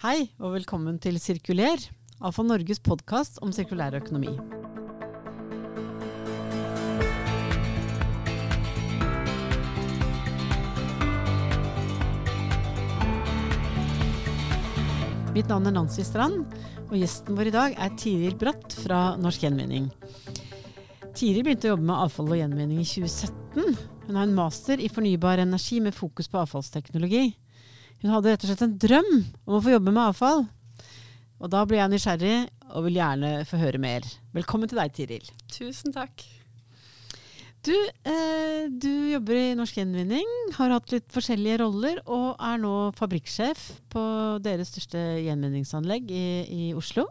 Hei og velkommen til Sirkuler, AFA Norges podkast om sirkulær økonomi. Mitt navn er Nancy Strand, og gjesten vår i dag er Tiril Bratt fra Norsk Gjenvinning. Tiril begynte å jobbe med avfall og gjenvinning i 2017. Hun har en master i fornybar energi med fokus på avfallsteknologi. Hun hadde rett og slett en drøm om å få jobbe med avfall. Og da ble jeg nysgjerrig og vil gjerne få høre mer. Velkommen til deg, Tiril. Tusen takk. Du, eh, du jobber i Norsk Gjenvinning, har hatt litt forskjellige roller, og er nå fabrikksjef på deres største gjenvinningsanlegg i, i Oslo.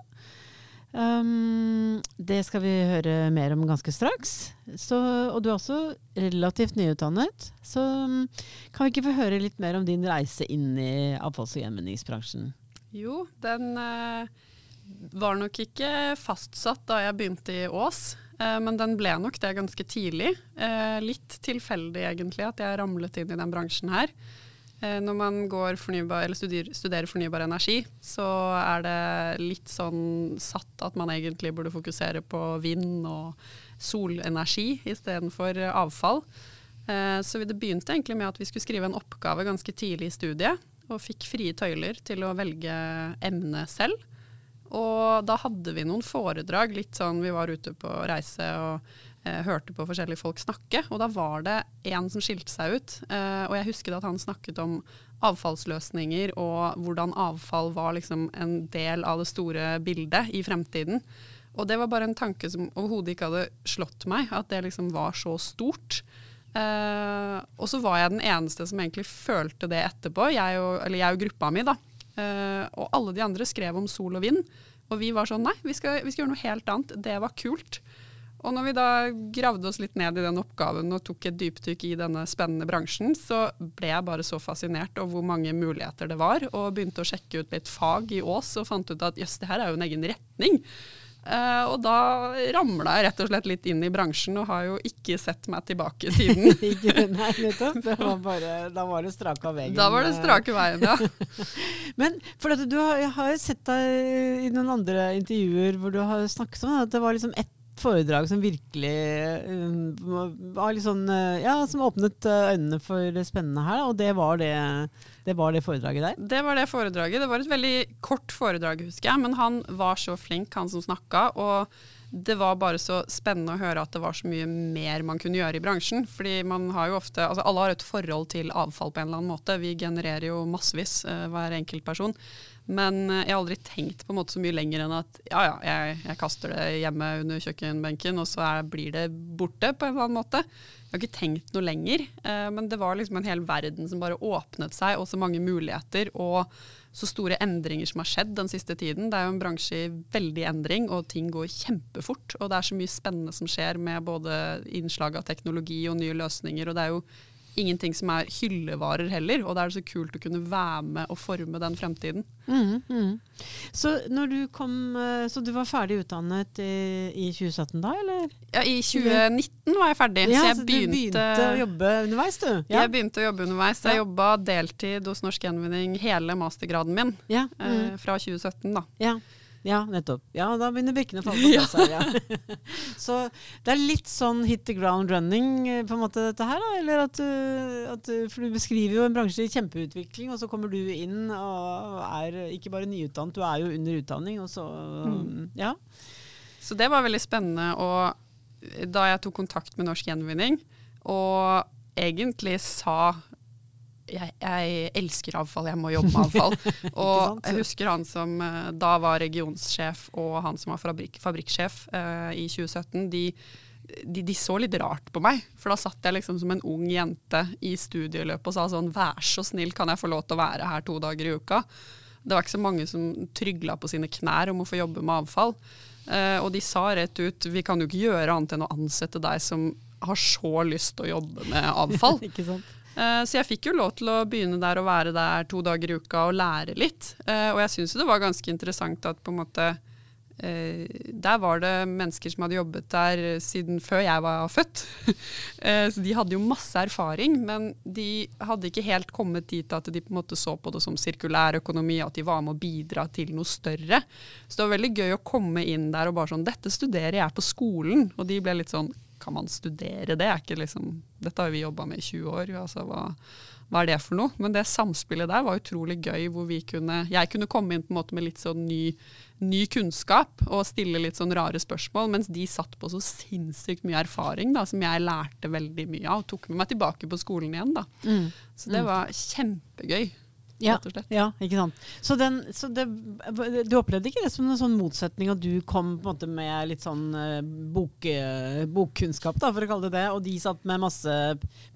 Um, det skal vi høre mer om ganske straks. Så, og du er også relativt nyutdannet. Så um, kan vi ikke få høre litt mer om din reise inn i avfalls- og gjenvinningsbransjen? Jo, den eh, var nok ikke fastsatt da jeg begynte i Ås. Eh, men den ble nok det ganske tidlig. Eh, litt tilfeldig egentlig at jeg ramlet inn i den bransjen her. Eh, når man fornybar, studerer, studerer, fornybar energi, så er det litt sånn satt at man egentlig burde fokusere på vind og solenergi istedenfor avfall. Så det begynte egentlig med at vi skulle skrive en oppgave ganske tidlig i studiet, og fikk frie tøyler til å velge emne selv. Og da hadde vi noen foredrag, litt sånn vi var ute på reise og eh, hørte på forskjellige folk snakke. Og da var det en som skilte seg ut. Eh, og jeg husker at han snakket om avfallsløsninger og hvordan avfall var liksom en del av det store bildet i fremtiden. Og det var bare en tanke som overhodet ikke hadde slått meg, at det liksom var så stort. Uh, og så var jeg den eneste som egentlig følte det etterpå, jeg og, eller jeg og gruppa mi. da. Uh, og alle de andre skrev om sol og vind. Og vi var sånn nei, vi skal, vi skal, gjøre noe helt annet. Det var kult. Og når vi da gravde oss litt ned i den oppgaven og tok et dypdykk i denne spennende bransjen, så ble jeg bare så fascinert over hvor mange muligheter det var, og begynte å sjekke ut litt fag i Ås og fant ut at jøss, det her er jo en egen retning. Uh, og da ramla jeg rett og slett litt inn i bransjen, og har jo ikke sett meg tilbake siden. Nei, nettopp. Var bare, da var det strake veien. Da var det strake veien, ja. Men for du har, jeg har sett deg i noen andre intervjuer hvor du har snakket om at det var liksom ett foredrag som virkelig uh, var litt sånn uh, Ja, som åpnet øynene for det spennende her, og det var det det var det foredraget der? Det var det foredraget. Det var et veldig kort foredrag, husker jeg. Men han var så flink, han som snakka. Og det var bare så spennende å høre at det var så mye mer man kunne gjøre i bransjen. Fordi man har jo ofte Altså alle har et forhold til avfall på en eller annen måte. Vi genererer jo massevis, uh, hver enkelt person. Men uh, jeg har aldri tenkt på en måte så mye lenger enn at ja ja, jeg, jeg kaster det hjemme under kjøkkenbenken, og så er, blir det borte på en eller annen måte. Jeg har ikke tenkt noe lenger, uh, men det var liksom en hel verden som bare åpnet seg, og så mange muligheter. og så store endringer som har skjedd den siste tiden. Det er jo en bransje i veldig endring, og ting går kjempefort. Og det er så mye spennende som skjer med både innslag av teknologi og nye løsninger. Og det er jo ingenting som er hyllevarer heller. Og da er det så kult å kunne være med og forme den fremtiden. Mm, mm. Så, du kom, eh, så du var ferdig utdannet i, i, 2017 da, eller? Ja, i 2019 var jeg ferdig. Ja, så jeg så begynte, du begynte å jobbe underveis, du? Ja. Jeg begynte å jobbe underveis. Jeg ja. jobba deltid hos Norsk Gjenvinning hele mastergraden min ja. mm. eh, fra 2017, da. Ja. Ja, nettopp. Ja, da begynner brikkene å falle på plass her. Ja. så det er litt sånn hit the ground running, eh, på en måte, dette her? da? Eller at, at For du beskriver jo en bransje i kjempeutvikling, og så kommer du inn og er ikke bare nyutdannet, du er jo under utdanning, og så mm. Ja. Så det var veldig spennende. Og da jeg tok kontakt med Norsk Gjenvinning, og egentlig sa jeg, jeg, elsker avfall, jeg må jobbe med avfall. og jeg husker han som eh, da var regionssjef og han som var fabrikk, fabrikksjef uh, i 2017. De, de, de, så litt rart på meg, for da satt jeg liksom som en ung jente i studieløpet og sa sånn vær så snill, kan jeg få lov til å være her to dager i uka? Det var ikke så mange som trygla på sine knær om å få jobbe med avfall. Uh, og de sa rett ut vi kan jo ikke gjøre annet enn å ansette deg som har så lyst til å jobbe med avfall. ikke sant? Eh, så jeg fikk jo lov til å begynne der og være der to dager i uka og lære litt. Eh, og jeg syns det var ganske interessant at på en måte eh, der var det mennesker som hadde jobbet der siden før jeg var født. så de hadde jo masse erfaring, men de hadde ikke helt kommet dit at de på en måte så på det som sirkulær økonomi, at de var med å bidra til noe større. Så det var veldig gøy å komme inn der og bare sånn Dette studerer jeg på skolen. Og de ble litt sånn Kan man studere det? Er ikke liksom, dette har vi jobba med i 20 år. Altså, hva, hva er det for noe? Men det samspillet der var utrolig gøy, hvor vi kunne, jeg kunne komme inn på en måte med litt sånn ny ny kunnskap og stille litt sånn rare spørsmål, mens de satt på så sinnssykt mye erfaring da, som jeg lærte veldig mye av, og tok med meg tilbake på skolen igjen. da. Mm. Så det mm. var kjempegøy. Ja, ja, ikke sant. Så, den, så det, du opplevde ikke det som en sånn motsetning at du kom på en måte med litt sånn uh, bok, uh, bokkunnskap, da, for å kalle det det, og de satt med masse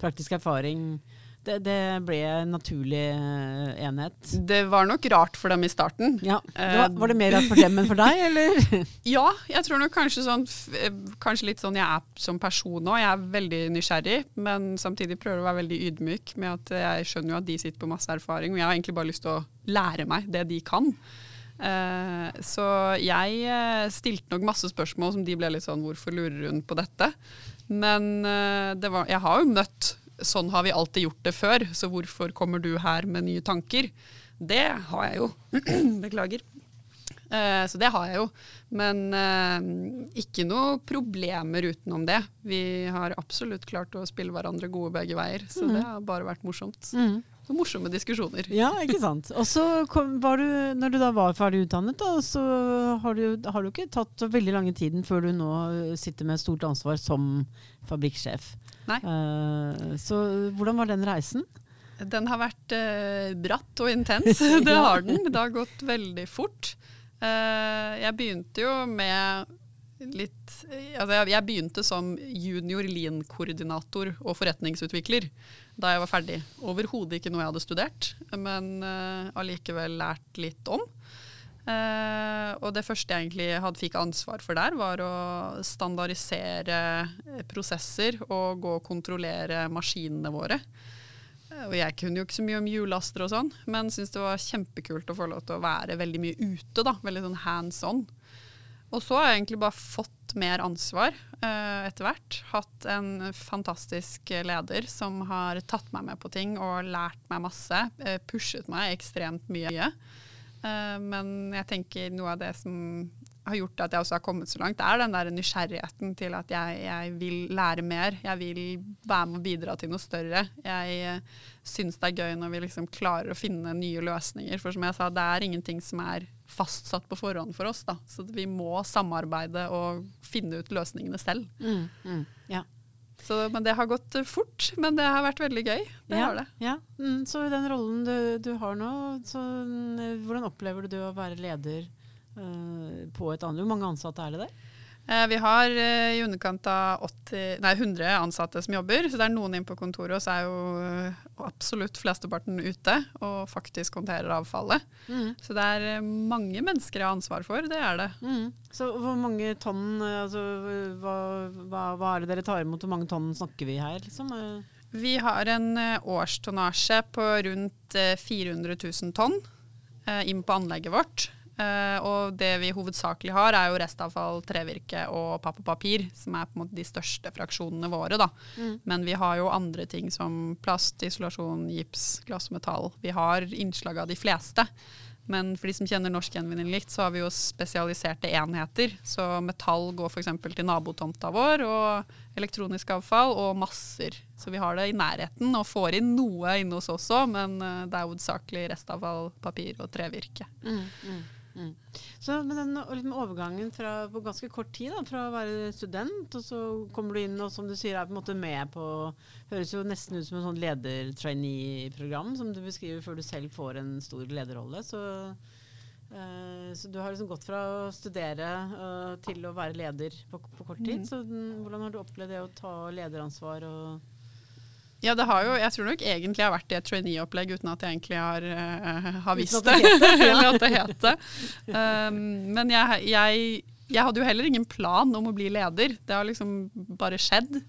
praktisk erfaring? Det, det, ble en naturlig eh, enhet? Det var nok rart for dem i starten. Ja. Det var, var, det mer rart for dem enn for deg, eller? ja, jeg tror nok kanskje, sånn, eh, kanskje litt sånn jeg er som person òg. Jeg er veldig nysgjerrig, men samtidig prøver å være veldig ydmyk med at jeg skjønner jo at de sitter på masse erfaring, og jeg har egentlig bare lyst til å lære meg det de kan. Så jeg stilte nok masse spørsmål som de ble litt sånn Hvorfor lurer hun på dette? Men det var, jeg har jo møtt sånn har vi alltid gjort det før, så hvorfor kommer du her med nye tanker? Det har jeg jo. Beklager. Uh, så det har jeg jo. Men uh, ikke noe problemer utenom det. Vi har absolutt klart å spille hverandre gode begge veier, så mm. det har bare vært morsomt. Mm. Så morsomme diskusjoner. Ja, ikke sant. Og så var du, når du da var ferdig utdannet, da, så har du, har du ikke tatt så veldig lange tiden før du nå sitter med stort ansvar som fabrikksjef. Nei. Uh, så hvordan var den reisen? Den har vært uh, bratt og intens. det har den. Det har gått veldig fort. Uh, jeg begynte jo med litt altså jeg, jeg begynte som junior lean-koordinator og forretningsutvikler da jeg var ferdig. Overhodet ikke noe jeg hadde studert, men allikevel lært litt om. Uh, og det første jeg egentlig hadde, fikk ansvar for der, var å standardisere prosesser og gå og kontrollere maskinene våre. Uh, og jeg kunne jo ikke så mye om hjullaster og sånn, men syntes det var kjempekult å få lov til å være veldig mye ute. da, Veldig sånn hands on. Og så har jeg egentlig bare fått mer ansvar uh, etter hvert. Hatt en fantastisk leder som har tatt meg med på ting og lært meg masse. pushet meg ekstremt mye. Uh, men jeg tenker noe av det som har gjort at jeg også har kommet så langt, er den der nysgjerrigheten til at jeg, jeg vil lære mer. Jeg vil være med å bidra til noe større. Jeg uh, syns det er gøy når vi liksom klarer å finne nye løsninger. For som jeg sa, det er ingenting som er fastsatt på forhånd for oss. Da. Så vi må samarbeide og finne ut løsningene selv. Mm, mm, ja. Så, men det har gått fort, men det har vært veldig gøy. Det ja, har det. Ja. Mm, så i den rollen du, du har nå, så, mm, hvordan opplever du å være leder uh, på et annet? Hvor mange ansatte er det der? Eh, vi har eh, i underkant av 80, nei, 100 ansatte som jobber. Så det er noen inne på kontoret, og så er jo eh, absolutt flesteparten ute og faktisk håndterer avfallet. Mm. Så det er mange mennesker jeg har ansvar for, det er det. Mm. Så hvor mange tonn, altså hva, hva, hva, er det dere tar imot, hvor mange tonn snakker vi her, liksom? Vi har en årstonnasje på rundt 400 000 tonn inn på anlegget vårt. Uh, og det vi hovedsakelig har, er jo restavfall, trevirke og papp og papir, som er på en måte de største fraksjonene våre. da. Mm. Men vi har jo andre ting som plast, isolasjon, gips, glass og metall. Vi har innslag av de fleste. Men for de som kjenner norsk gjenvinning litt, så har vi jo spesialiserte enheter. Så metall går f.eks. til nabotomta vår, og elektronisk avfall og masser. Så vi har det i nærheten og får inn noe inne hos oss også, men eh, det er hovedsakelig restavfall, papir og trevirke. Mm, mm. Mm. Så med den liksom, overgangen fra, på ganske kort tid, da, fra å være student, og så kommer du inn og som du sier er på en måte med på Høres jo nesten ut som en sånn leder-trainee-program som du beskriver før du selv får en stor lederrolle. Så, uh, så du har liksom gått fra å studere uh, til å være leder på, på kort tid. Mm. Så den, hvordan har du opplevd det å ta lederansvar og ja, det har jo, jeg tror nok egentlig jeg har vært i et trainee-opplegg uten at jeg egentlig har, uh, har visst det. Eller at det het det. Um, men jeg, jeg, jeg, hadde jo heller ingen plan om å bli leder. Det har liksom bare skjedd.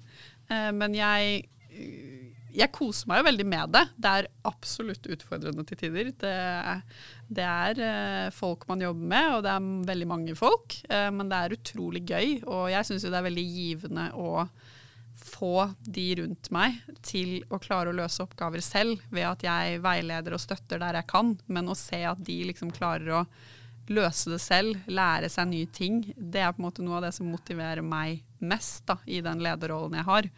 Uh, men jeg jeg koser meg jo veldig med det. Det er absolutt utfordrende til tider. Det, det er uh, folk man jobber med, og det er veldig mange folk. Men det er utrolig gøy, og jeg syns jo det er veldig givende å få de rundt meg til å klare å løse oppgaver selv, ved at jeg veileder og støtter der jeg kan, men å se at de liksom klarer å løse det selv, lære seg nye ting, det er på en måte noe av det som motiverer meg mest da, i den lederrollen jeg har.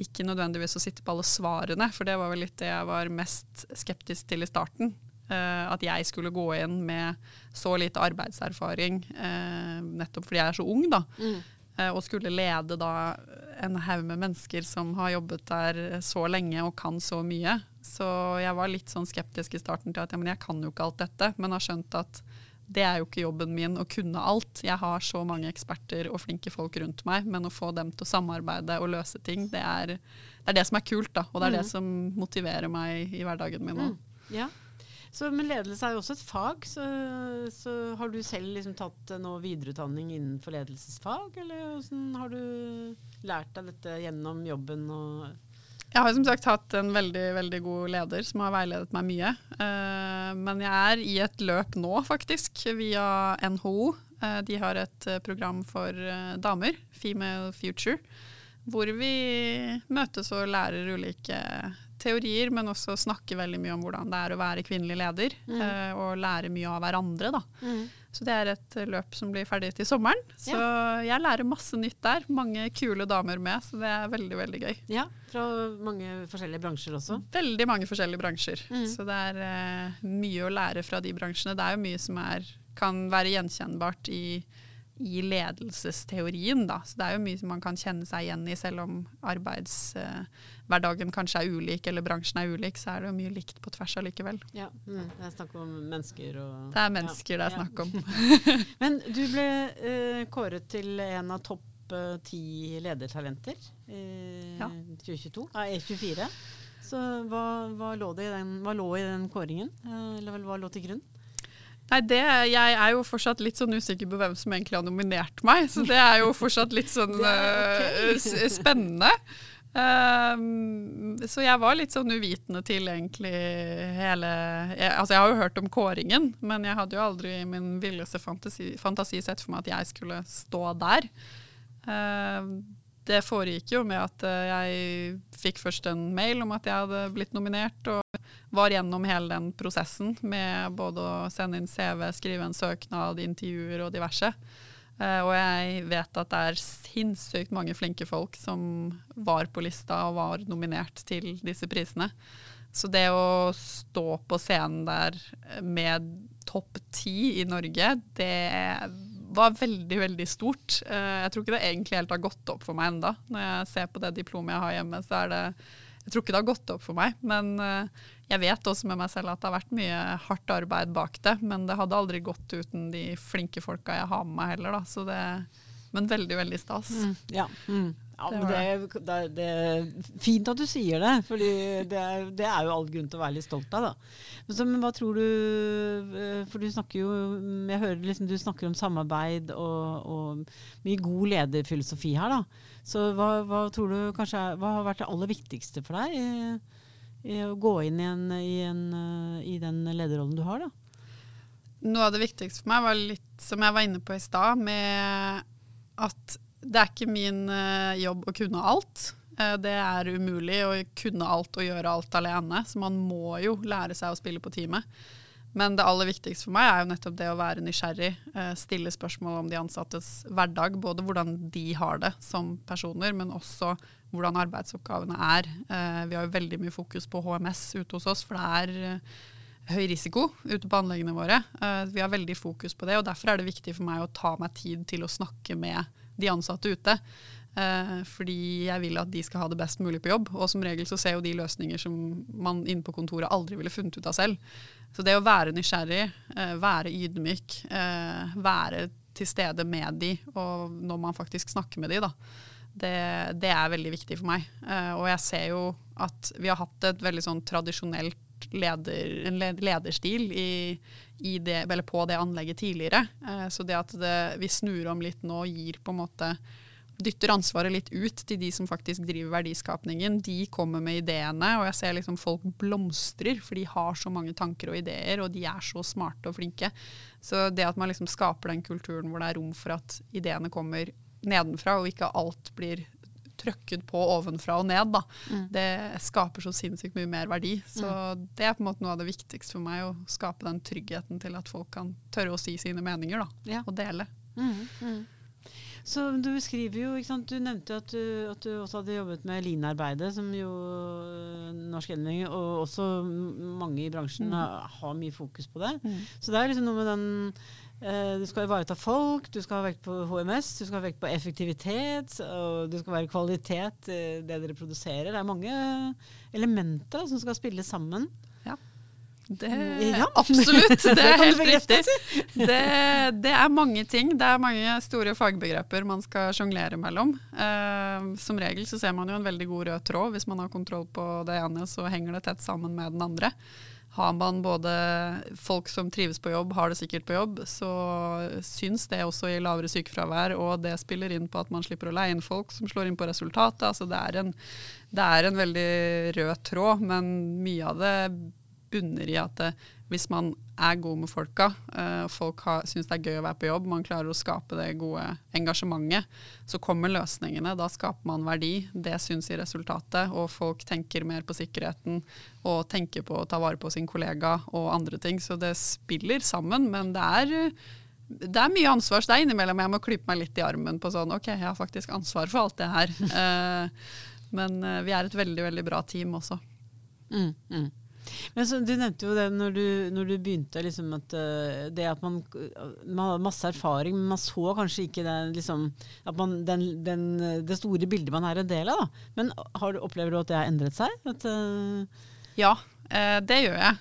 Ikke nødvendigvis å sitte på alle svarene, for det var vel litt det jeg var mest skeptisk til i starten. Uh, at jeg skulle gå inn med så lite arbeidserfaring, uh, nettopp fordi jeg er så ung, da. Mm. Uh, og skulle lede da en haug med mennesker som har jobbet der så lenge og kan så mye. Så jeg var litt sånn skeptisk i starten til at ja, men jeg kan jo ikke alt dette, men har skjønt at det er jo ikke jobben min å kunne alt. Jeg har så mange eksperter og flinke folk rundt meg, men å få dem til å samarbeide og løse ting, det er det, er det som er kult, da. Og det er mm. det som motiverer meg i hverdagen min nå. Mm. Ja. Så, men ledelse er jo også et fag, så, så har du selv liksom tatt noe videreutdanning innenfor ledelsesfag, eller hvordan har du lært deg dette gjennom jobben jeg har som sagt hatt en veldig veldig god leder som har veiledet meg mye. Uh, men jeg er i et løp nå, faktisk, via NHO. Eh, de har et program for damer, Female Future, hvor vi møtes og lærer ulike teorier, men også snakke veldig mye om hvordan det er å være kvinnelig leder. Mm. og lære mye av hverandre, da. Mm. Så det er et løp som blir ferdig til sommeren. Så ja. jeg lærer masse nytt der. Mange kule damer med, så det er veldig veldig gøy. Ja, Fra mange forskjellige bransjer også? Veldig mange forskjellige bransjer. Mm. Så det er eh, mye å lære fra de bransjene. Det er jo mye som er, kan være gjenkjennbart i i ledelsesteorien. Da. Så det er jo mye man kan kjenne seg igjen i, selv om arbeidshverdagen eh, kanskje er ulik eller bransjen er ulik, så er det jo mye likt på tvers allikevel. Ja, mm, det er snakk om mennesker og Det er mennesker ja. det er snakk om. Men du ble eh, kåret til en av topp eh, ti ledertalenter i ja. 2022 av E24. Så hva, hva, lå den, hva, lå i den kåringen, eh, eller hva lå til grunn? Nei, det, Jeg er jo fortsatt litt sånn usikker på hvem som egentlig har nominert meg, så det er jo fortsatt litt sånn okay. uh, spennende. Um, så jeg var litt sånn uvitende til egentlig hele jeg, Altså jeg har jo hørt om kåringen, men jeg hadde jo aldri i min villeste fantasi, fantasi sett for meg at jeg skulle stå der. Uh, det foregikk jo med at uh, jeg fikk først en mail om at jeg hadde blitt nominert, og var gjennom hele den prosessen med både å sende inn CV, skrive en søknad, intervjuer og diverse. Uh, og jeg vet at det er sinnssykt mange flinke folk som var på lista og var nominert til disse prisene. Så det å stå på scenen der med topp ti i Norge, det var veldig, veldig stort. Uh, jeg tror ikke det egentlig helt har gått opp for meg enda. Når jeg ser på det diplomet jeg har hjemme, så er det Jeg tror ikke det har gått opp for meg. Men uh, jeg vet også med meg selv at det har vært mye hardt arbeid bak det. Men det hadde aldri gått uten de flinke folka jeg har med meg heller, da. Så det Men veldig, veldig stas. Mm, ja. Mm. Ja, men det, det, det, er fint at du sier det, for det, det er jo all grunn til å være litt stolt av. da. Men, så, men hva tror du eh, For du snakker jo Jeg hører liksom du snakker om samarbeid og, og mye god lederfilosofi her. da. Så hva, hva tror du kanskje er, hva har vært det aller viktigste for deg i, i å gå inn i, en, i, en, i den lederrollen du har? da? Noe av det viktigste for meg var litt som jeg var inne på i stad, med at det er ikke min uh, jobb å kunne alt. Uh, det er umulig å kunne alt og gjøre alt alene, så man må jo lære seg å spille på teamet. Men det aller viktigste for meg er jo nettopp det å være nysgjerrig, uh, stille spørsmål om de ansattes hverdag. Både hvordan de har det som personer, men også hvordan arbeidsoppgavene er. vi har jo veldig mye fokus på HMS ute hos oss, for det er høy risiko ute på anleggene våre. vi har veldig fokus på det, og derfor er det viktig for meg å ta meg tid til å snakke med de ansatte ute. Eh, fordi jeg vil at de skal ha det best mulig på jobb. Og som regel så ser jo de løsninger som man inne på kontoret aldri ville funnet ut av selv. Så det å være nysgjerrig, eh, være ydmyk, eh, være til stede med de, og når man faktisk snakker med de, da, det, det er veldig viktig for meg. Og jeg ser jo at vi har hatt et veldig sånn tradisjonelt leder, en lederstil i, i det, på det anlegget tidligere. Eh, så det at det, vi snur om litt nå, gir på en måte dytter ansvaret litt ut til de som faktisk driver verdiskapningen. De kommer med ideene, og jeg ser liksom folk blomstrer, for de har så mange tanker og ideer, og de er så smarte og flinke. Så det at man liksom skaper den kulturen hvor det er rom for at ideene kommer nedenfra, og ikke alt blir trøkket på ovenfra og ned, da. Mm. det skaper så sinnssykt mye mer verdi. Så mm. det er på en måte noe av det viktigste for meg, å skape den tryggheten til at folk kan tørre å si sine meninger da, ja. og dele. Mm. mm. Så du beskriver jo, ikke sant? Du nevnte at du, at du også hadde jobbet med Lean-arbeidet, som jo øh, Norsk endring, og også mange i bransjen mm. har, har, mye fokus på det. Mm. Så det er liksom noe med den Du skal ivareta folk, du skal ha vekt på HMS, du skal ha vekt på effektivitet, og du skal være kvalitet, det dere produserer. Det er mange elementer som skal spille sammen. Det, ja. Absolutt, det er helt riktig. Det, det, er mange ting. Det er mange store fagbegreper man skal sjonglere mellom. Uh, som regel så ser man jo en veldig god rød tråd. Hvis man har kontroll på det ene, så henger det tett sammen med den andre. Har man både folk som trives på jobb, har det sikkert på jobb, så syns det også i lavere sykefravær, og det spiller inn på at man slipper å leie inn folk som slår inn på resultatet. Altså det, er en, det er en veldig rød tråd, men mye av det bunner i at det, hvis man er god med folka, uh, folk syns det er gøy å være på jobb, man klarer å skape det gode engasjementet, så kommer løsningene. Da skaper man verdi. Det syns i resultatet. Og folk tenker mer på sikkerheten og tenker på å ta vare på sin kollega og andre ting. Så det spiller sammen, men det er det er mye ansvar, så det er innimellom jeg må klype meg litt i armen på sånn OK, jeg har faktisk ansvar for alt det her. Uh, men vi er et veldig, veldig bra team også. Mm, mm. Men så, Du nevnte jo det når du, når du begynte, liksom at uh, det at man, man hadde masse erfaring, men man så kanskje ikke det, liksom, man, den, den, det store bildet man er en del av. Da. Men har, opplever du at det har endret seg? At, uh, ja, eh, det gjør jeg.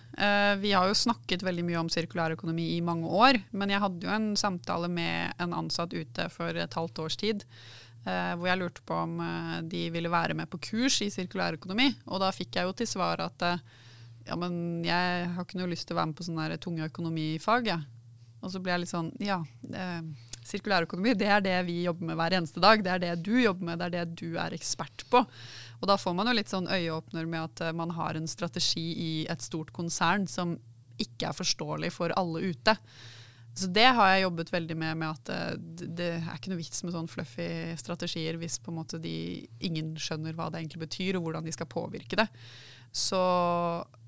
Vi har jo snakket veldig mye om sirkulær økonomi i mange år. Men jeg hadde jo en samtale med en ansatt ute for et halvt års tid. Hvor jeg lurte på om de ville være med på kurs i sirkulær økonomi. Og da fikk jeg jo til svar at ja, men jeg har ikke noe lyst til å være med på sånne tunge økonomifag, Ja. Og så blir jeg litt sånn Ja, eh, sirkulærøkonomi det er det vi jobber med hver eneste dag. Det er det du jobber med, det er det du er ekspert på. Og da får man jo litt sånn øyeåpner med at uh, man har en strategi i et stort konsern som ikke er forståelig for alle ute. Så det har jeg jobbet veldig med, med at uh, det er ikke noe vits med sånn fluffy strategier hvis på en måte de, ingen skjønner hva det egentlig betyr, og hvordan de skal påvirke det. Så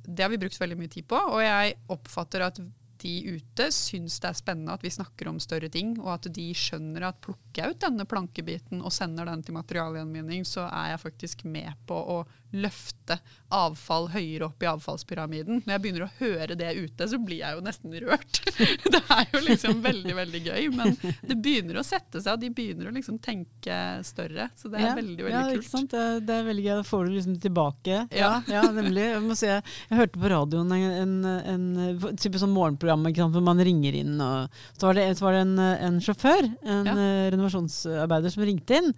det har vi brukt veldig mye tid på, og jeg oppfatter at de ute syns det er spennende at vi snakker om større ting, og at de skjønner at plukker jeg ut denne plankebiten og sender den til materialgjenvinning, så er jeg faktisk med på å løfte avfall høyere opp i avfallspyramiden. Når jeg begynner å høre det ute, så blir jeg jo nesten rørt. det er jo liksom veldig, veldig gøy, men det begynner å sette seg, og de begynner å liksom tenke større. Så det er ja, veldig, veldig ja, kult. Ikke sant? Det, det, er veldig gøy. Da får du liksom tilbake. Ja, ja nemlig. Jeg, må si, jeg, jeg hørte på radioen en, en, en, en type sånn morgenprogram sant, hvor man ringer inn. Og så var det, så var det en, en, sjåfør, en. Eh, renovasjonsarbeider, som ringte inn.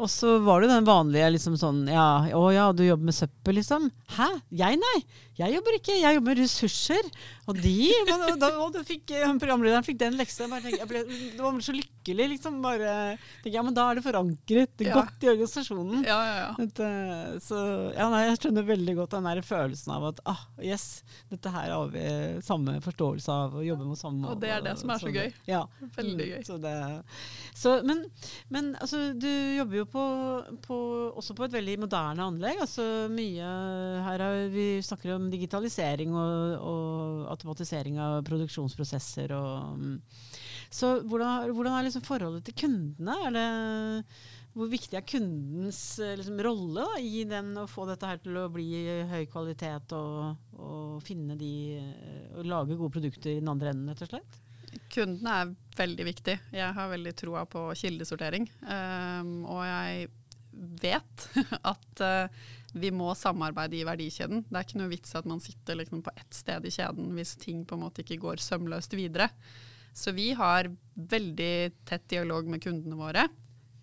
Og så var det den vanlige liksom sånn ja, 'Å ja, du jobber med søppel', liksom. Hæ? Jeg, nei. Jeg jobber ikke. Jeg jobber med ressurser. Og de og da, og fikk, eh, Programlederen fikk den leksa. Jeg ble, det var så lykkelig, liksom. Bare tenker, ja, men da er det forankret det ja. godt i organisasjonen. Ja, ja, ja. Dette, så ja, nei, jeg skjønner veldig godt den der følelsen av at ah, yes, dette her har vi samme forståelse av, å jobbe med samme Og det er det som er så, så gøy. Ja. Veldig gøy. Så det, så, men, men altså, du jobber jo på, på, også på et veldig moderne anlegg. Altså mye her er, Vi snakker om digitalisering og, og automatisering av produksjonsprosesser. Og, så hvordan, hvordan er liksom forholdet til kundene? Er det, hvor viktig er kundens liksom, rolle da, i den å få dette her til å bli høy kvalitet og, og finne de og lage gode produkter i den andre enden, rett og slett? Kundene er veldig viktig. Jeg har veldig troa på kildesortering. Um, og jeg vet at uh, vi må samarbeide i verdikjeden. Det er ikke noe vits at man sitter liksom på ett sted i kjeden hvis ting på en måte ikke går sømløst videre. Så vi har veldig tett dialog med kundene våre.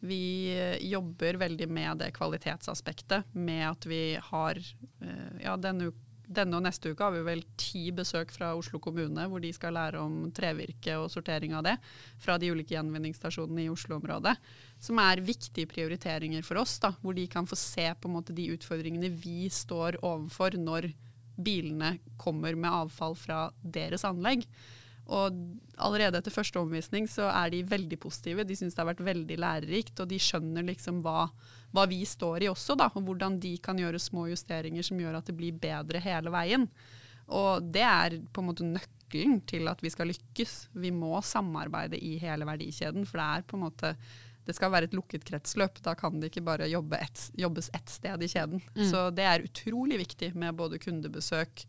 Vi uh, jobber veldig med det kvalitetsaspektet, med at vi har uh, ja, denne denne og neste uke har vi vel ti besøk fra Oslo kommune, hvor de skal lære om trevirke og sortering av det fra de ulike gjenvinningsstasjonene i Oslo-området. Som er viktige prioriteringer for oss, da, hvor de kan få se på en måte de utfordringene vi står overfor når bilene kommer med avfall fra deres anlegg. Og allerede etter første omvisning så er de veldig positive. De syns det har vært veldig lærerikt, og de skjønner liksom hva, hva, vi står i også, da. Og hvordan de kan gjøre små justeringer som gjør at det blir bedre hele veien. Og det er på en måte nøkkelen til at vi skal lykkes. Vi må samarbeide i hele verdikjeden, for det er på en måte det skal være et lukket kretsløp. Da kan det ikke bare jobbe et, jobbes ett sted i kjeden. Mm. Så det er utrolig viktig med både kundebesøk,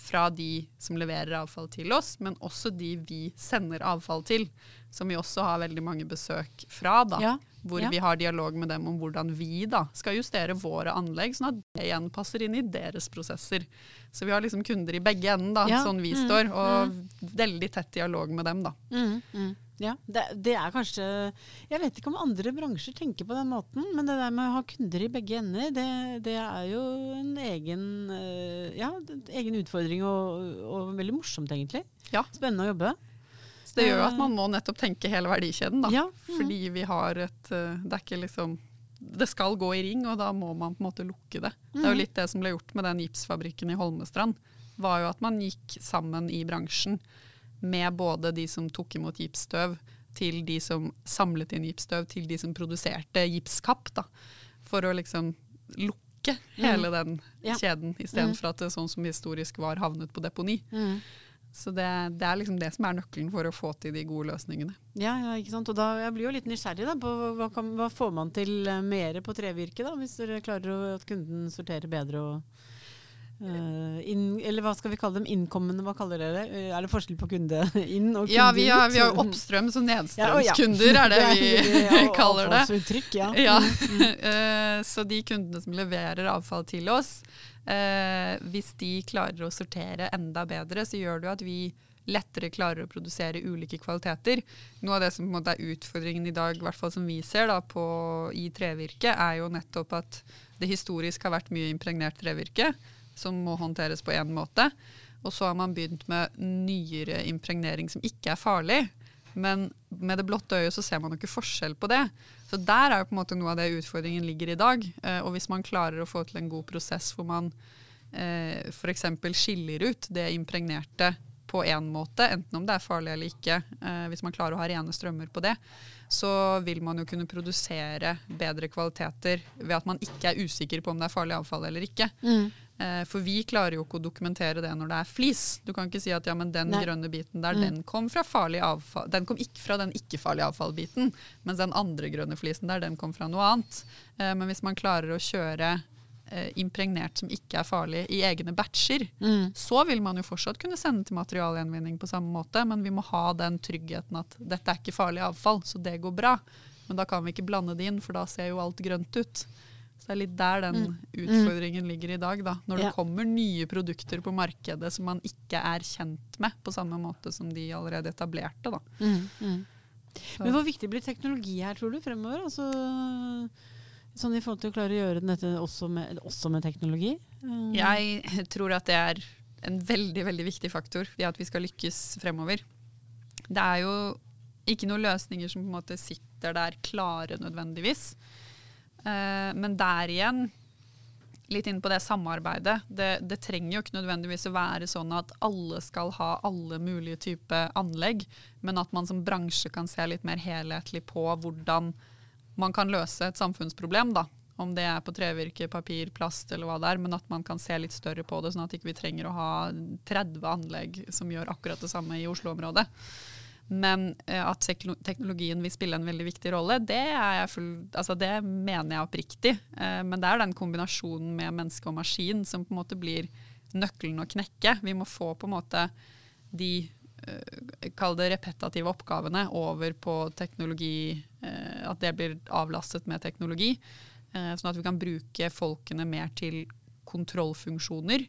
fra de som leverer avfall til oss, men også de vi sender avfall til. Som vi også har veldig mange besøk fra, da, ja, hvor ja. vi har dialog med dem om hvordan vi da skal justere våre anlegg, sånn at det igjen passer inn i deres prosesser. Så vi har liksom kunder i begge enden, da, ja. sånn vi mm, står, og mm. veldig tett dialog med dem. da. Mm, mm. Ja, det, det, er kanskje Jeg vet ikke om andre bransjer tenker på den måten, men det der med å ha kunder i begge ender, det, det er jo en egen, eh, ja, egen utfordring og, og, veldig morsomt, egentlig. Ja. Spennende å jobbe. Så det gjør jo at man må nettopp tenke hele verdikjeden, da. Ja. Mm. Fordi vi har et eh, Det er ikke liksom det skal gå i ring, og da må man på en måte lukke det. Mm. Det er jo litt det som ble gjort med den gipsfabrikken i Holmestrand. var jo at man gikk sammen i bransjen med både de som tok imot gipsstøv, til de som samlet inn gipsstøv, til de som produserte gipskapp. Da, for å liksom lukke mm. hele den ja. kjeden, istedenfor mm. at det sånn som historisk var havnet på deponi. Mm. Så det, det, er liksom det som er nøkkelen for å få til de gode løsningene. Ja, ja ikke sant. Og da, jeg blir jo litt nysgjerrig da, på hva, kan, hva får man til eh, mer på trevirke, da, hvis dere klarer å, at kunden sorterer bedre og Uh, inn, eller hva skal vi kalle dem? Innkommende, hva kaller dere det? Er det forskjell på kunde inn og kunde ja, vi har, vi har oppstrøms- og nedstrømskunder, ja, ja. er det vi det er, kaller det. Uttrykk, ja. ja. uh, så de kundene som leverer avfall til oss, uh, hvis de klarer å sortere enda bedre, så gjør det jo at vi lettere klarer å produsere ulike kvaliteter. Noe av det som er utfordringen i dag, i hvert fall som vi ser da, på, i trevirke, er jo nettopp at det historisk har vært mye impregnert trevirke som må håndteres på én måte. Og så har man begynt med nyere impregnering som ikke er farlig. Men med det blotte øyet så ser man jo ikke forskjell på det. Så der er jo på en måte noe av det utfordringen ligger i dag. Eh, og hvis man klarer å få til en god prosess hvor man eh, f.eks. skiller ut det impregnerte på én måte, enten om det er farlig eller ikke, eh, hvis man klarer å ha rene strømmer på det, så vil man jo kunne produsere bedre kvaliteter ved at man ikke er usikker på om det er farlig avfall eller ikke. Mm. Eh, for vi klarer jo ikke å dokumentere det når det er flis. Du kan ikke si at ja, men den Nei. grønne biten der, mm. den kom fra farlig avfall. Den kom ikke fra den ikke-farlige avfallbiten, mens den andre grønne flisen der, den kom fra noe annet. Eh, men hvis man klarer å kjøre eh, impregnert som ikke er farlig i egne batcher, mm. så vil man jo fortsatt kunne sende til materialgjenvinning på samme måte, men vi må ha den tryggheten at dette er ikke farlig avfall, så det går bra. Men da kan vi ikke blande det inn, for da ser jo alt grønt ut. Så det er litt der den mm. utfordringen ligger i dag. Da. Når det kommer nye produkter på markedet som man ikke er kjent med på samme måte som de allerede etablerte. Da. Mm. Mm. Men hvor viktig blir teknologi her, tror du, fremover? Altså, sånn i forhold til å klare å gjøre dette også med, også med teknologi? Mm. Jeg tror at det er en veldig, veldig viktig faktor i at vi skal lykkes fremover. Det er jo ikke noen løsninger som på en måte sitter der klare nødvendigvis. Uh, men der igjen, litt inn på det samarbeidet. Det, det, trenger jo ikke nødvendigvis å være sånn at alle skal ha alle mulige typer anlegg, men at man som bransje kan se litt mer helhetlig på hvordan man kan løse et samfunnsproblem. da. Om det er på trevirke, papir, plast eller hva det er, men at man kan se litt større på det, sånn at ikke vi ikke trenger å ha 30 anlegg som gjør akkurat det samme i Oslo-området. Men uh, at teknologien vil spille en veldig viktig rolle, det, full, altså det mener jeg oppriktig. Uh, men det er den kombinasjonen med menneske og maskin som på en måte blir nøkkelen å knekke. Vi må få på en måte de uh, kall det repetative oppgavene over på teknologi, at det blir avlastet med teknologi. sånn at vi kan bruke folkene mer til kontrollfunksjoner.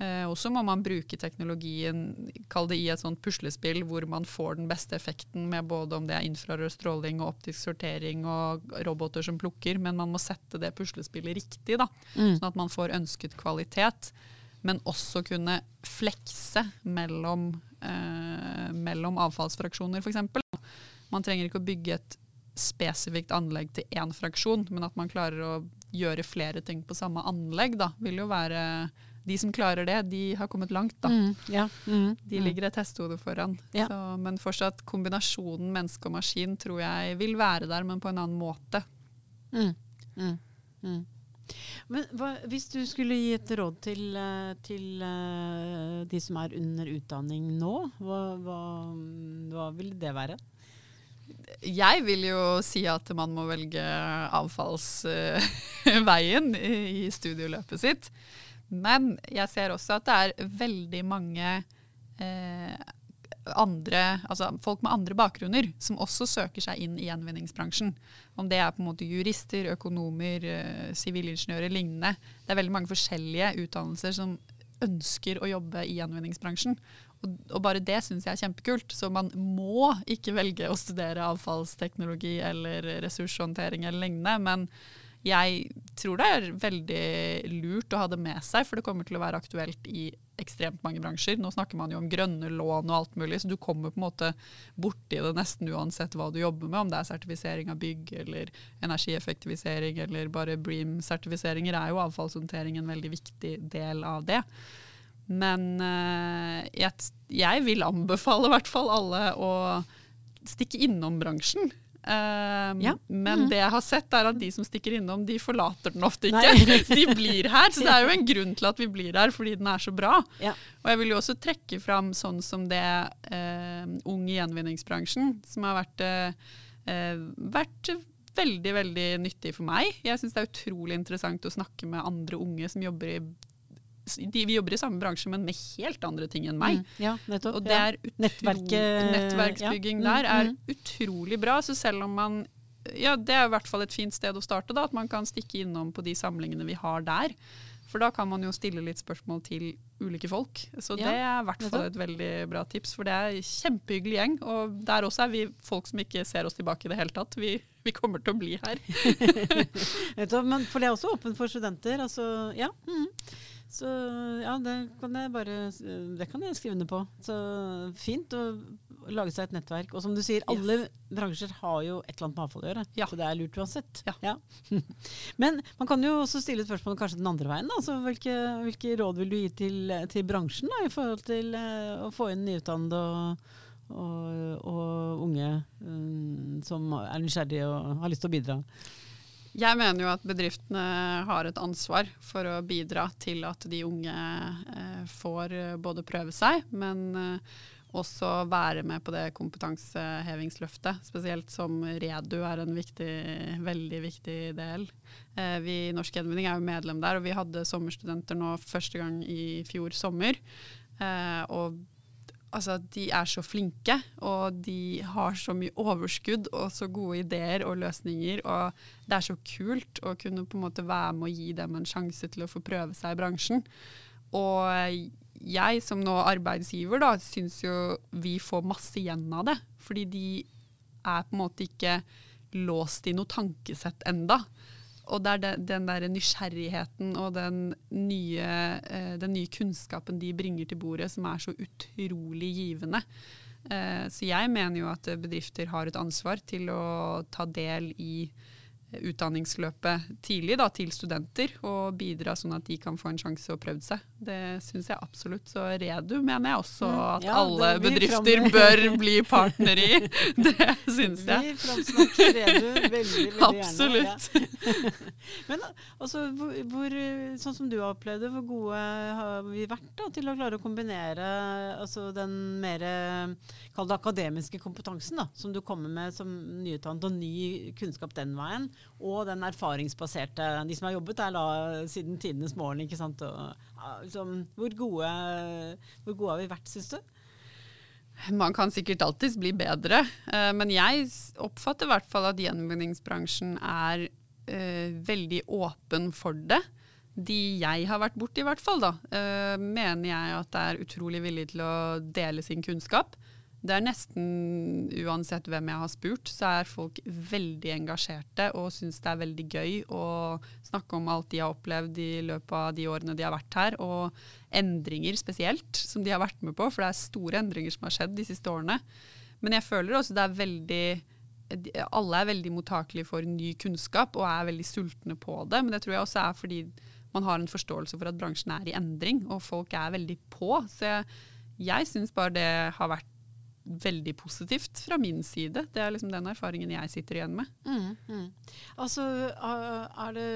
Eh, og så må man bruke teknologien kall det i et sånt puslespill hvor man får den beste effekten med både om det er infrarød stråling og optisk sortering og roboter som plukker, men man må sette det puslespillet riktig, da, mm. sånn at man får ønsket kvalitet. men også kunne flekse mellom, eh, mellom avfallsfraksjoner, f.eks. Man trenger ikke å bygge et spesifikt anlegg til én fraksjon, men at man klarer å gjøre flere ting på samme anlegg, da, vil jo være De som klarer det, de har kommet langt, da. Mm, ja. mm, De mm. ligger et hestehode foran. Ja. Så, men fortsatt kombinasjonen menneske og maskin tror jeg vil være der, men på en annen måte. Mm, mm, mm. Men hva, hvis du skulle gi et råd til, eh, til eh, de som er under utdanning nå, hva, hva, hva vil det være? Jeg vil jo si at man må velge avfallsveien i studieløpet sitt. Men jeg ser også at det er veldig mange eh, andre, altså folk med andre bakgrunner som også søker seg inn i gjenvinningsbransjen. Om det er på en måte jurister, økonomer, eh, sivilingeniører, lignende. Det er veldig mange forskjellige utdannelser som ønsker å jobbe i gjenvinningsbransjen. Og, og bare det syns jeg er kjempekult. Så man må ikke velge å studere avfallsteknologi eller ressurshåndtering eller lignende. Men jeg tror det er veldig lurt å ha det med seg, for det kommer til å være aktuelt i ekstremt mange bransjer. Nå snakker man jo om grønne lån og alt mulig, så du kommer på en måte borti det nesten uansett hva du jobber med, om det er sertifisering av bygg eller energieffektivisering eller bare Bream-sertifiseringer, er jo avfallshåndtering en veldig viktig del av det. Men eh, jeg, vil anbefale i hvert fall alle å stikke innom bransjen. Um, Ja. Men mm. det jeg har sett, er at de som stikker innom, de forlater den ofte ikke. De blir her. Så det er jo en grunn til at vi blir her, fordi den er så bra. Ja. Og jeg vil jo også trekke fram sånn som det eh, Ung i gjenvinningsbransjen, som har vært, eh, eh, vært veldig, veldig nyttig for meg. Jeg syns det er utrolig interessant å snakke med andre unge som jobber i de, Vi jobber i samme bransje, men med helt andre ting enn meg. Mm, ja, nettopp. Og det er utro, nettverksbygging ja. Mm, der er mm. utrolig bra. Så selv om man Ja, det er i hvert fall et fint sted å starte, da, at man kan stikke innom på de samlingene vi har der. For da kan man jo stille litt spørsmål til ulike folk. Så det er i hvert fall et veldig bra tips, for det er en kjempehyggelig gjeng. Og der også er vi folk som ikke ser oss tilbake i det hele tatt. Vi, vi kommer til å bli her. Men, for det er også åpent for studenter. Altså, ja. Mm. Så ja, det kan jeg bare Det kan jeg skrive under på. Så fint å lage seg et nettverk. Og som du sier, alle bransjer har jo et eller annet med avfall å gjøre. Ja. Så det er lurt uansett. Ja. Men man kan jo også stille spørsmål kanskje den andre veien. Altså, hvilke, hvilke råd vil du gi til, til bransjen da, i forhold til eh, å få inn nyutdannede og, og, og unge um, som er nysgjerrige og har lyst til å bidra? Jeg mener jo at bedriftene har et ansvar for å bidra til at de unge eh, får eh, både prøve seg, men eh, også være med på det kompetansehevingsløftet. Spesielt som Redu er en viktig, veldig viktig del. Vi i Norsk Gjenvinning er jo medlem der, og vi hadde sommerstudenter nå første gang i fjor sommer. Og altså, de er så flinke, og de har så mye overskudd og så gode ideer og løsninger. Og det er så kult å kunne på en måte være med og gi dem en sjanse til å få prøve seg i bransjen. Og jeg som nå arbeidsgiver da, syns jo vi får masse igjen av det. Fordi de er på en måte ikke låst i noe tankesett enda. Og det er den, den der nysgjerrigheten og den nye, eh, den nye kunnskapen de bringer til bordet, som er så utrolig givende. Eh, så jeg mener jo at bedrifter har et ansvar til å ta del i utdanningsløpet tidlig da, til studenter, og bidra sånn at de kan få en sjanse å prøve seg. Det syns jeg absolutt. Så Redu mener jeg også Mm, at ja, alle bedrifter bør bli partner i. Det syns jeg. Vi framsnakker Redu veldig, veldig gjerne. Absolutt. Ja. Men altså, hvor, hvor, sånn som du har opplevd det, hvor gode har vi vært da, til å klare å kombinere altså, den mer akademiske kompetansen da, som du kommer med som nyutdannet, og ny kunnskap den veien, og den erfaringsbaserte De som har jobbet der da, siden tidenes morgen. ikke sant? Og, liksom, hvor, gode, hvor gode har vi vært, syns du? Man kan sikkert alltids bli bedre, eh, men jeg oppfatter i hvert fall at gjenvinningsbransjen er eh, veldig åpen for det. De jeg har vært borti, i hvert fall, da, eh, mener jeg at er utrolig villige til å dele sin kunnskap. Det er nesten uansett hvem jeg har spurt, så er folk veldig engasjerte og syns det er veldig gøy å snakke om alt de har opplevd i løpet av de årene de har vært her, og endringer spesielt som de har vært med på, for det er store endringer som har skjedd de siste årene. Men jeg føler også det er veldig alle er veldig mottakelige for ny kunnskap og er veldig sultne på det. Men det tror jeg også er fordi man har en forståelse for at bransjen er i endring, og folk er veldig på. Så jeg, jeg syns bare det har vært veldig positivt fra min side. Det er liksom den erfaringen jeg sitter igjen med. Mm, mm. Altså, er det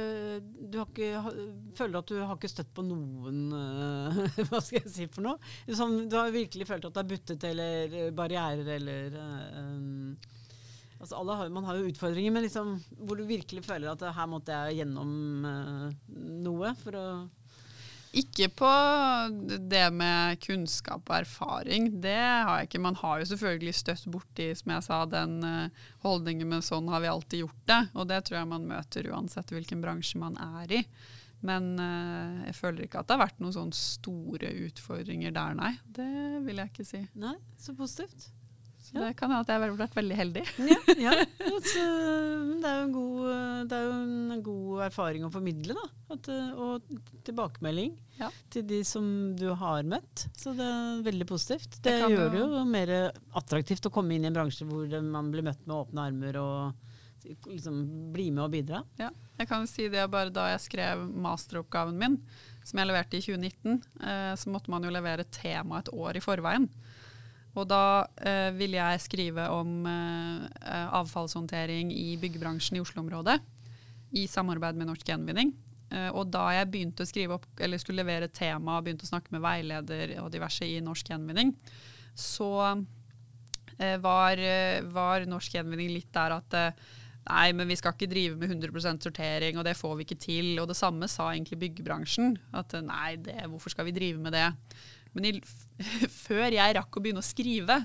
Du har ikke, føler at du har ikke støtt på noen uh, Hva skal jeg si for noe? Som du har virkelig følt at det er buttet eller barrierer eller uh, altså har, Man har jo utfordringer, men liksom, hvor du virkelig føler at her måtte jeg gjennom uh, noe for å ikke på det med kunnskap og erfaring. Det har jeg ikke. Man har jo selvfølgelig støtt borti, som jeg sa, den uh, holdningen med sånn har vi alltid gjort det. Og det tror jeg man møter uansett hvilken bransje man er i. Men uh, jeg føler ikke at det har vært noen sånne store utfordringer der, nei. Det vil jeg ikke si. Nei, så positivt. Så ja. det kan hende at jeg har vært veldig heldig. Ja, ja. Altså, det, er god, det, er jo en god, erfaring å formidle, da. At, og tilbakemelding til de som du har møtt. Så det er veldig positivt. Det, det gjør det jo mer attraktivt å komme inn i en bransje hvor man blir møtt med åpne armer og liksom bli med og bidra. Ja, jeg kan si det bare da jeg skrev masteroppgaven min, som jeg leverte i 2019, eh, så måtte man jo levere tema et år i forveien. Og da eh, ville jeg skrive om eh, avfallshåndtering i byggebransjen i Oslo-området. I samarbeid med Norsk Gjenvinning. Eh, og da jeg begynte å skrive opp, eller skulle levere tema og begynte å snakke med veileder og diverse i Norsk Gjenvinning, så eh, var, var, Norsk Gjenvinning litt der at eh, Nei, men vi skal ikke drive med 100% sortering, og det får vi ikke til. Og det samme sa egentlig byggebransjen. At nei, det, hvorfor skal vi drive med det? Men i, før jeg rakk å begynne å skrive,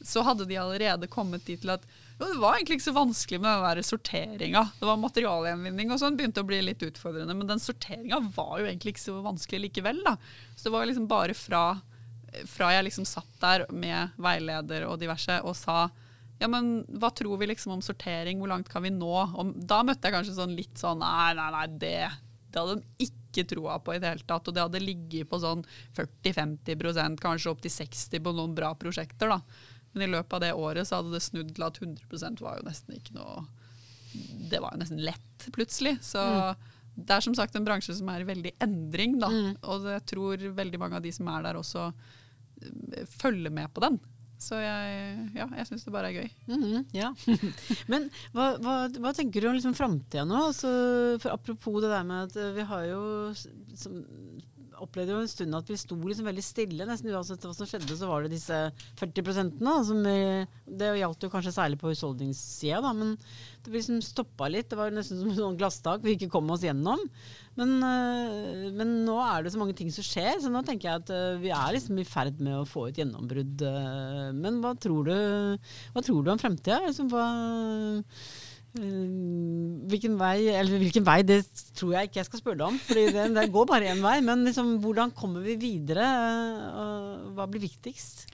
så hadde de allerede kommet dit til at jo, det var egentlig ikke så vanskelig med den sorteringa. Det var materialgjenvinning og sånn, begynte å bli litt utfordrende. Men den sorteringa var jo egentlig ikke så vanskelig likevel. da. Så det var liksom bare fra, fra jeg liksom satt der med veileder og diverse og sa ja, men hva tror vi liksom om sortering, hvor langt kan vi nå? Og da møtte jeg kanskje sånn litt sånn nei, nei, nei, det, det hadde de ikke ikke troa på i det hele tatt. Og det hadde ligget på sånn 40-50% kanskje opp til 60 på noen bra prosjekter. da. Men i løpet av det året så hadde det snudd til at 100% var jo nesten ikke noe Det var jo nesten lett, plutselig. Så mm. det er som sagt en bransje som er i veldig endring, da. Mm. Og jeg tror veldig mange av de som er der også eh, følger med på den. Så jeg, ja, jeg syns det bare er gøy. Mm -hmm, ja. Men hva, hva, hva, tenker du om liksom framtida nå? Altså, for apropos det der med at vi har jo som, opplevde jo en stund at vi sto liksom veldig stille. Nesten uansett hva som skjedde, så var det disse 40 da, som vi, Det gjaldt jo kanskje særlig på husholdningssida, men det liksom stoppa litt. Det var nesten som en glasstak vi ikke kom oss gjennom. Men, øh, men, nå er det så mange ting som skjer, så nå tenker jeg at øh, vi er liksom i ferd med å få et gjennombrudd. Men hva tror du, hva tror du om fremtida? Liksom, hva hvilken vei, eller hvilken vei, det tror jeg ikke jeg skal spørre deg om. For det, det, går bare én vei. Men liksom, hvordan kommer vi videre? Og hva blir viktigst?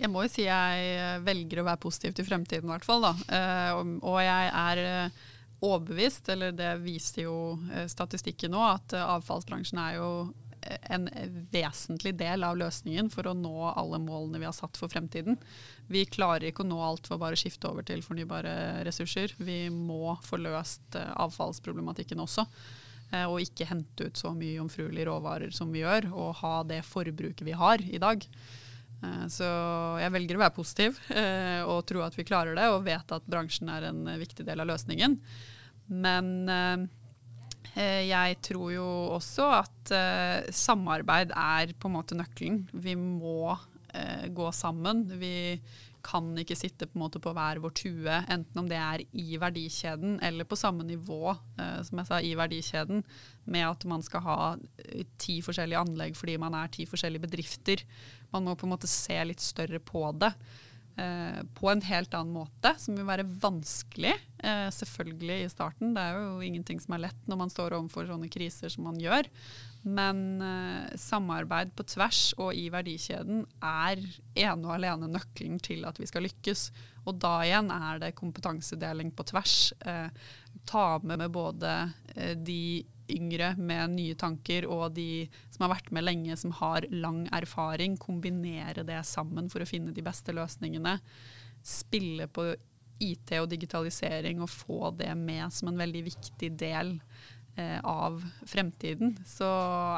Jeg må jo si jeg velger å være positiv til fremtiden, i hvert fall. Og, jeg er overbevist, eller det viser jo statistikken nå, at avfallsbransjen er jo en vesentlig del av løsningen for å nå alle målene vi har satt for fremtiden. Vi klarer ikke å nå alt for bare å skifte over til fornybare ressurser. Vi må få løst eh, avfallsproblematikken også. Eh, og ikke hente ut så mye jomfruelige råvarer som vi gjør, og ha det forbruket vi har i dag. Eh, så jeg velger å være positiv og tro at vi klarer det, og vet at bransjen er en viktig del av løsningen. Men jeg tror jo også at samarbeid er på en måte nøkkelen. Vi må eh, gå sammen. Vi kan ikke sitte på, måte på hver vår tue, enten om det er i verdikjeden eller på samme nivå eh, som jeg sa, i verdikjeden, med at man skal ha eh, ti forskjellige anlegg fordi man er ti forskjellige bedrifter. Man må på en måte se litt større på det. Eh, på en helt annen måte, som vil være vanskelig, eh, selvfølgelig i starten. Det er jo ingenting som er lett når man står overfor sånne kriser som man gjør. Men uh, samarbeid på tvers og i verdikjeden er ene og alene nøkkelen til at vi skal lykkes. Og da igjen er det kompetansedeling på tvers. Uh, ta med, med både uh, de yngre med nye tanker og de som har vært med lenge, som har lang erfaring. Kombinere det sammen for å finne de beste løsningene. Spille på IT og digitalisering og få det med som en veldig viktig del av fremtiden, så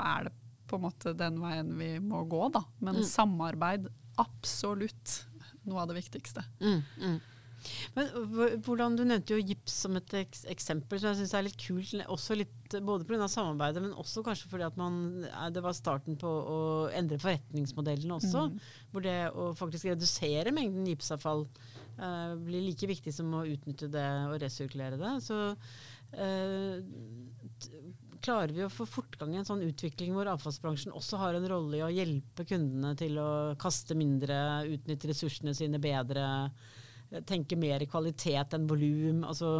er det på en måte den veien vi må gå, da. Men mm. samarbeid, absolutt noe av det viktigste. Mm, mm. Men hvordan, Du nevnte jo gips som et eksempel som jeg syns er litt kult. Også litt, både pga. samarbeidet, men også kanskje fordi at man, det var starten på å endre forretningsmodellene også. Mm. Hvor det å faktisk redusere mengden gipsavfall uh, blir like viktig som å utnytte det og resirkulere det. Så uh, klarer vi å få fortgang i en sånn utvikling hvor avfallsbransjen også har en rolle i å hjelpe kundene til å kaste mindre, utnytte ressursene sine bedre, tenke mer i kvalitet enn volum? Altså,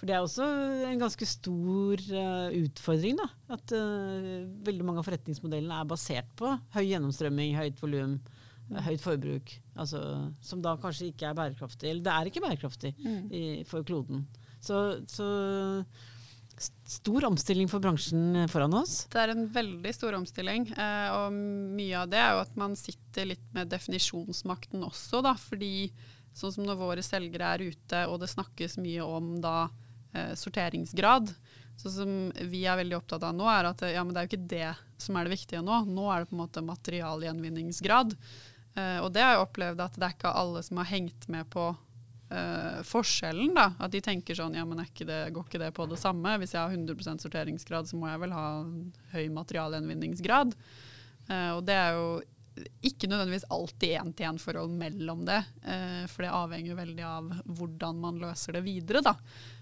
for det er også en ganske stor uh, utfordring. da, At uh, veldig mange av forretningsmodellene er basert på høy gjennomstrømming, høyt volum, uh, høyt forbruk. Altså, som da kanskje ikke er bærekraftig. Eller det er ikke bærekraftig mm. i, for kloden. Så, så stor omstilling for bransjen foran oss? Det er en veldig stor omstilling. Eh, og mye av det er jo at man sitter litt med definisjonsmakten også, da. Fordi sånn som når våre selgere er ute og det snakkes mye om da eh, sorteringsgrad, Sånn som vi er veldig opptatt av nå, er at ja, men det er jo ikke det som er det viktige nå. Nå er det på en måte materialgjenvinningsgrad. Eh, og det har jeg opplevd at det er ikke alle som har hengt med på uh, forskjellen. da, At de tenker sånn ja, men ikke det, går ikke det på det samme? Hvis jeg har 100% sorteringsgrad, så må jeg vel ha høy materialgjenvinningsgrad. Uh, og det er jo ikke nødvendigvis alltid én-til-én-forhold mellom det. Uh, for det avhenger veldig av hvordan man løser det videre. da.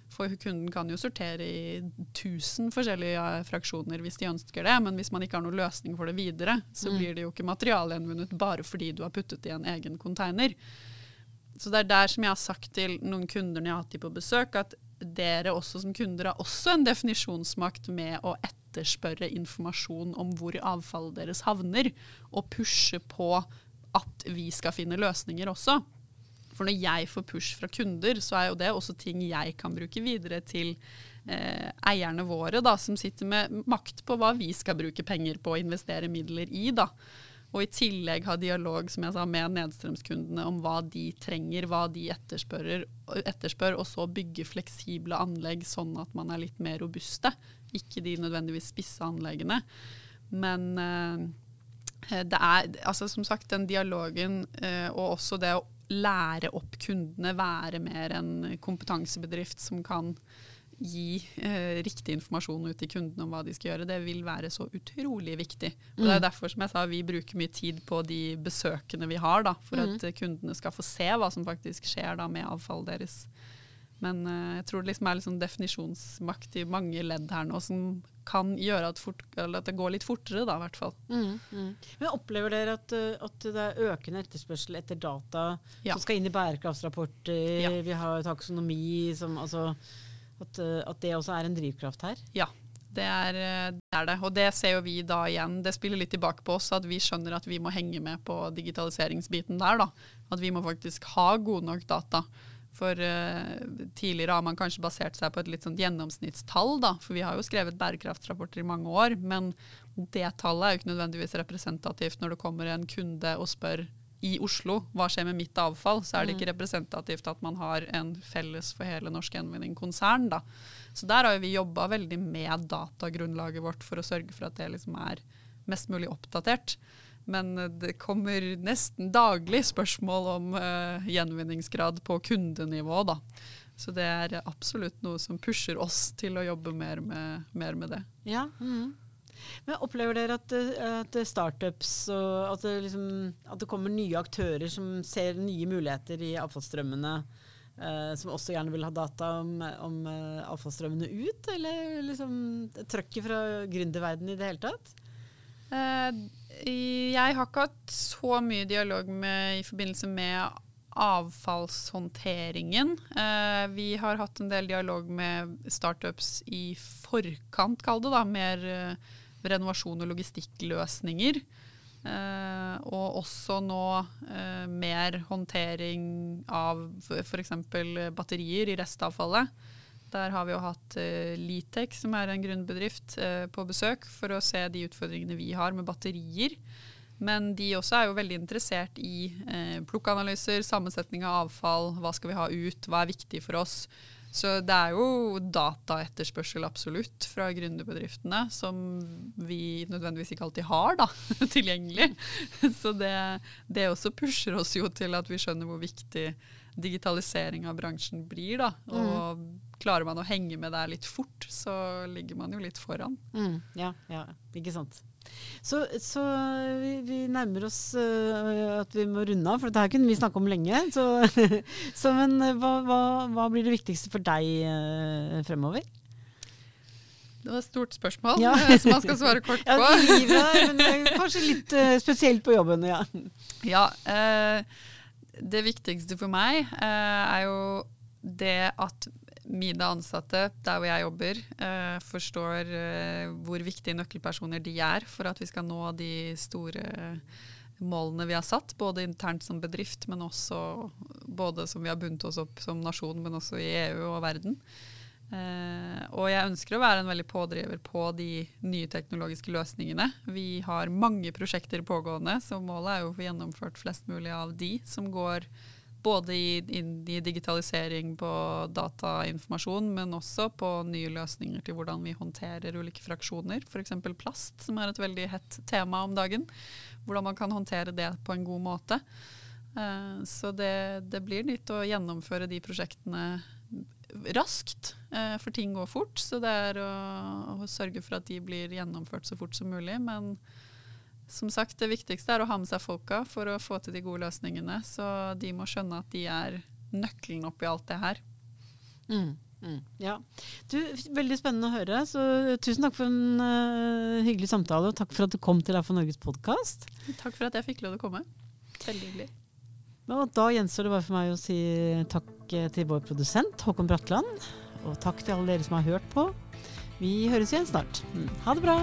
For kunden kan jo sortere i 1000 forskjellige fraksjoner hvis de ønsker det, men hvis man ikke har noen løsning for det videre, så mm. blir det jo ikke materialgjenvunnet bare fordi du har puttet i en egen container. Så det er der som jeg har sagt til noen kunder når jeg har hatt de på besøk, at dere også som kunder har også en definisjonsmakt med å etterspørre informasjon om hvor avfallet deres havner, og pushe på at vi skal finne løsninger også. For når jeg får push fra kunder, så er jo det også ting jeg kan bruke videre til eh, eierne våre, da, som sitter med makt på hva vi skal bruke penger på å investere midler i. da. Og i tillegg ha dialog som jeg sa, med nedstrømskundene om hva de trenger, hva de etterspør, og så bygge fleksible anlegg sånn at man er litt mer robuste. Ikke de nødvendigvis spisse anleggene. Men eh, det er altså som sagt den dialogen eh, og også det å lære opp kundene, være mer en kompetansebedrift som kan gi eh, riktig informasjon ut til kundene om hva de skal gjøre, det vil være så utrolig viktig. Og Det er mm. derfor som jeg sa, vi bruker mye tid på de besøkene vi har, da, for mm. at kundene skal få se hva som faktisk skjer da, med avfallet deres. Men eh, jeg tror det liksom er liksom definisjonsmakt i mange ledd her nå som kan gjøre at, fort, at det går litt fortere, da, i hvert fall. Mm, mm. Men Opplever dere at, eh, at, det er økende etterspørsel etter data ja. som skal inn i bærekraftsrapporter? Ja. Vi har taksonomi som altså at, eh, at, det også er en drivkraft her? Ja, det er, eh, det er, det Og det ser jo vi da igjen. Det spiller litt tilbake på oss at vi skjønner at vi må henge med på digitaliseringsbiten der. da. At vi må faktisk ha gode nok data. For uh, tidligere har man kanskje basert seg på et litt sånt gjennomsnittstall, da. For vi har jo skrevet bærekraftsrapporter i mange år, men det tallet er jo ikke nødvendigvis representativt når det kommer en kunde og spør i Oslo, hva skjer med mitt avfall, så er det mm. ikke representativt at man har en felles for hele Norsk Gjenvinning-konsern. Så der har vi jobba veldig med datagrunnlaget vårt for å sørge for at det liksom er mest mulig oppdatert. Men det kommer nesten daglig spørsmål om uh, gjenvinningsgrad på kundenivå. da. Så det er absolutt noe som pusher oss til å jobbe mer med, mer med det. Ja, mm. Men Opplever dere at, at startups og at det, liksom, at det, kommer nye aktører som ser nye muligheter i avfallsstrømmene, eh, som også gjerne vil ha data om, om uh, avfallsstrømmene ut? Eller liksom trøkket fra gründerverdenen i det hele tatt? Eh, jeg har ikke hatt så mye dialog med, i forbindelse med avfallshåndteringen. Eh, vi har hatt en del dialog med startups i forkant, kall det da, mer renovasjon og logistikkløsninger. Eh, og også nå eh, mer håndtering av f.eks. batterier i restavfallet. Der har vi jo hatt uh, Litec, som er en grunnbedrift, uh, på besøk for å se de utfordringene vi har med batterier. Men de også er jo veldig interessert i uh, plukkanalyser, sammensetning av avfall, hva skal vi ha ut, hva er viktig for oss. Så det er jo dataetterspørsel absolutt fra gründerbedriftene, som vi nødvendigvis ikke alltid har da, tilgjengelig. Så det, det, også pusher oss jo til at vi skjønner hvor viktig digitalisering av bransjen blir. da, og mm. Klarer man å henge med der litt fort, så ligger man jo litt foran. Mm, ja, ja, ikke sant. Så, så vi, vi, nærmer oss uh, at vi må runde av, for dette her kunne vi snakke om lenge. Så, så men uh, hva, hva, hva, blir det viktigste for deg uh, fremover? Det var et stort spørsmål ja. som man skal svare kort på. ja, livet, men kanskje litt spesielt på jobben. Ja. ja det viktigste for meg er jo det at mine ansatte der hvor jeg jobber, eh, forstår eh, hvor viktige nøkkelpersoner de er for at vi skal nå de store målene vi har satt, både internt som bedrift, men også både som vi har bundet oss opp som nasjon, men også i EU og verden. Eh, og jeg ønsker å være en veldig pådriver på de nye teknologiske løsningene. Vi har mange prosjekter pågående, så målet er jo å få gjennomført flest mulig av de som går både i, i, digitalisering på datainformasjon, men også på nye løsninger til hvordan vi håndterer ulike fraksjoner. F.eks. plast, som er et veldig hett tema om dagen. Hvordan man kan håndtere det på en god måte. Uh, så det, det, blir nytt å gjennomføre de prosjektene raskt, uh, for ting går fort. Så det er å, å, sørge for at de blir gjennomført så fort som mulig. men som sagt, det viktigste er å ha med seg folka for å få til de gode løsningene. Så de må skjønne at de er nøkkelen oppi alt det her. Mm, mm, ja. Du, veldig spennende å høre. Så tusen takk for en uh, hyggelig samtale, og takk for at du kom til for Norges podkast. Takk for at jeg fikk lov til å komme. Veldig hyggelig. Og da gjenstår det bare for meg å si takk eh, til vår produsent Håkon Bratland. Og takk til alle dere som har hørt på. Vi høres igjen snart. Mm, ha det bra.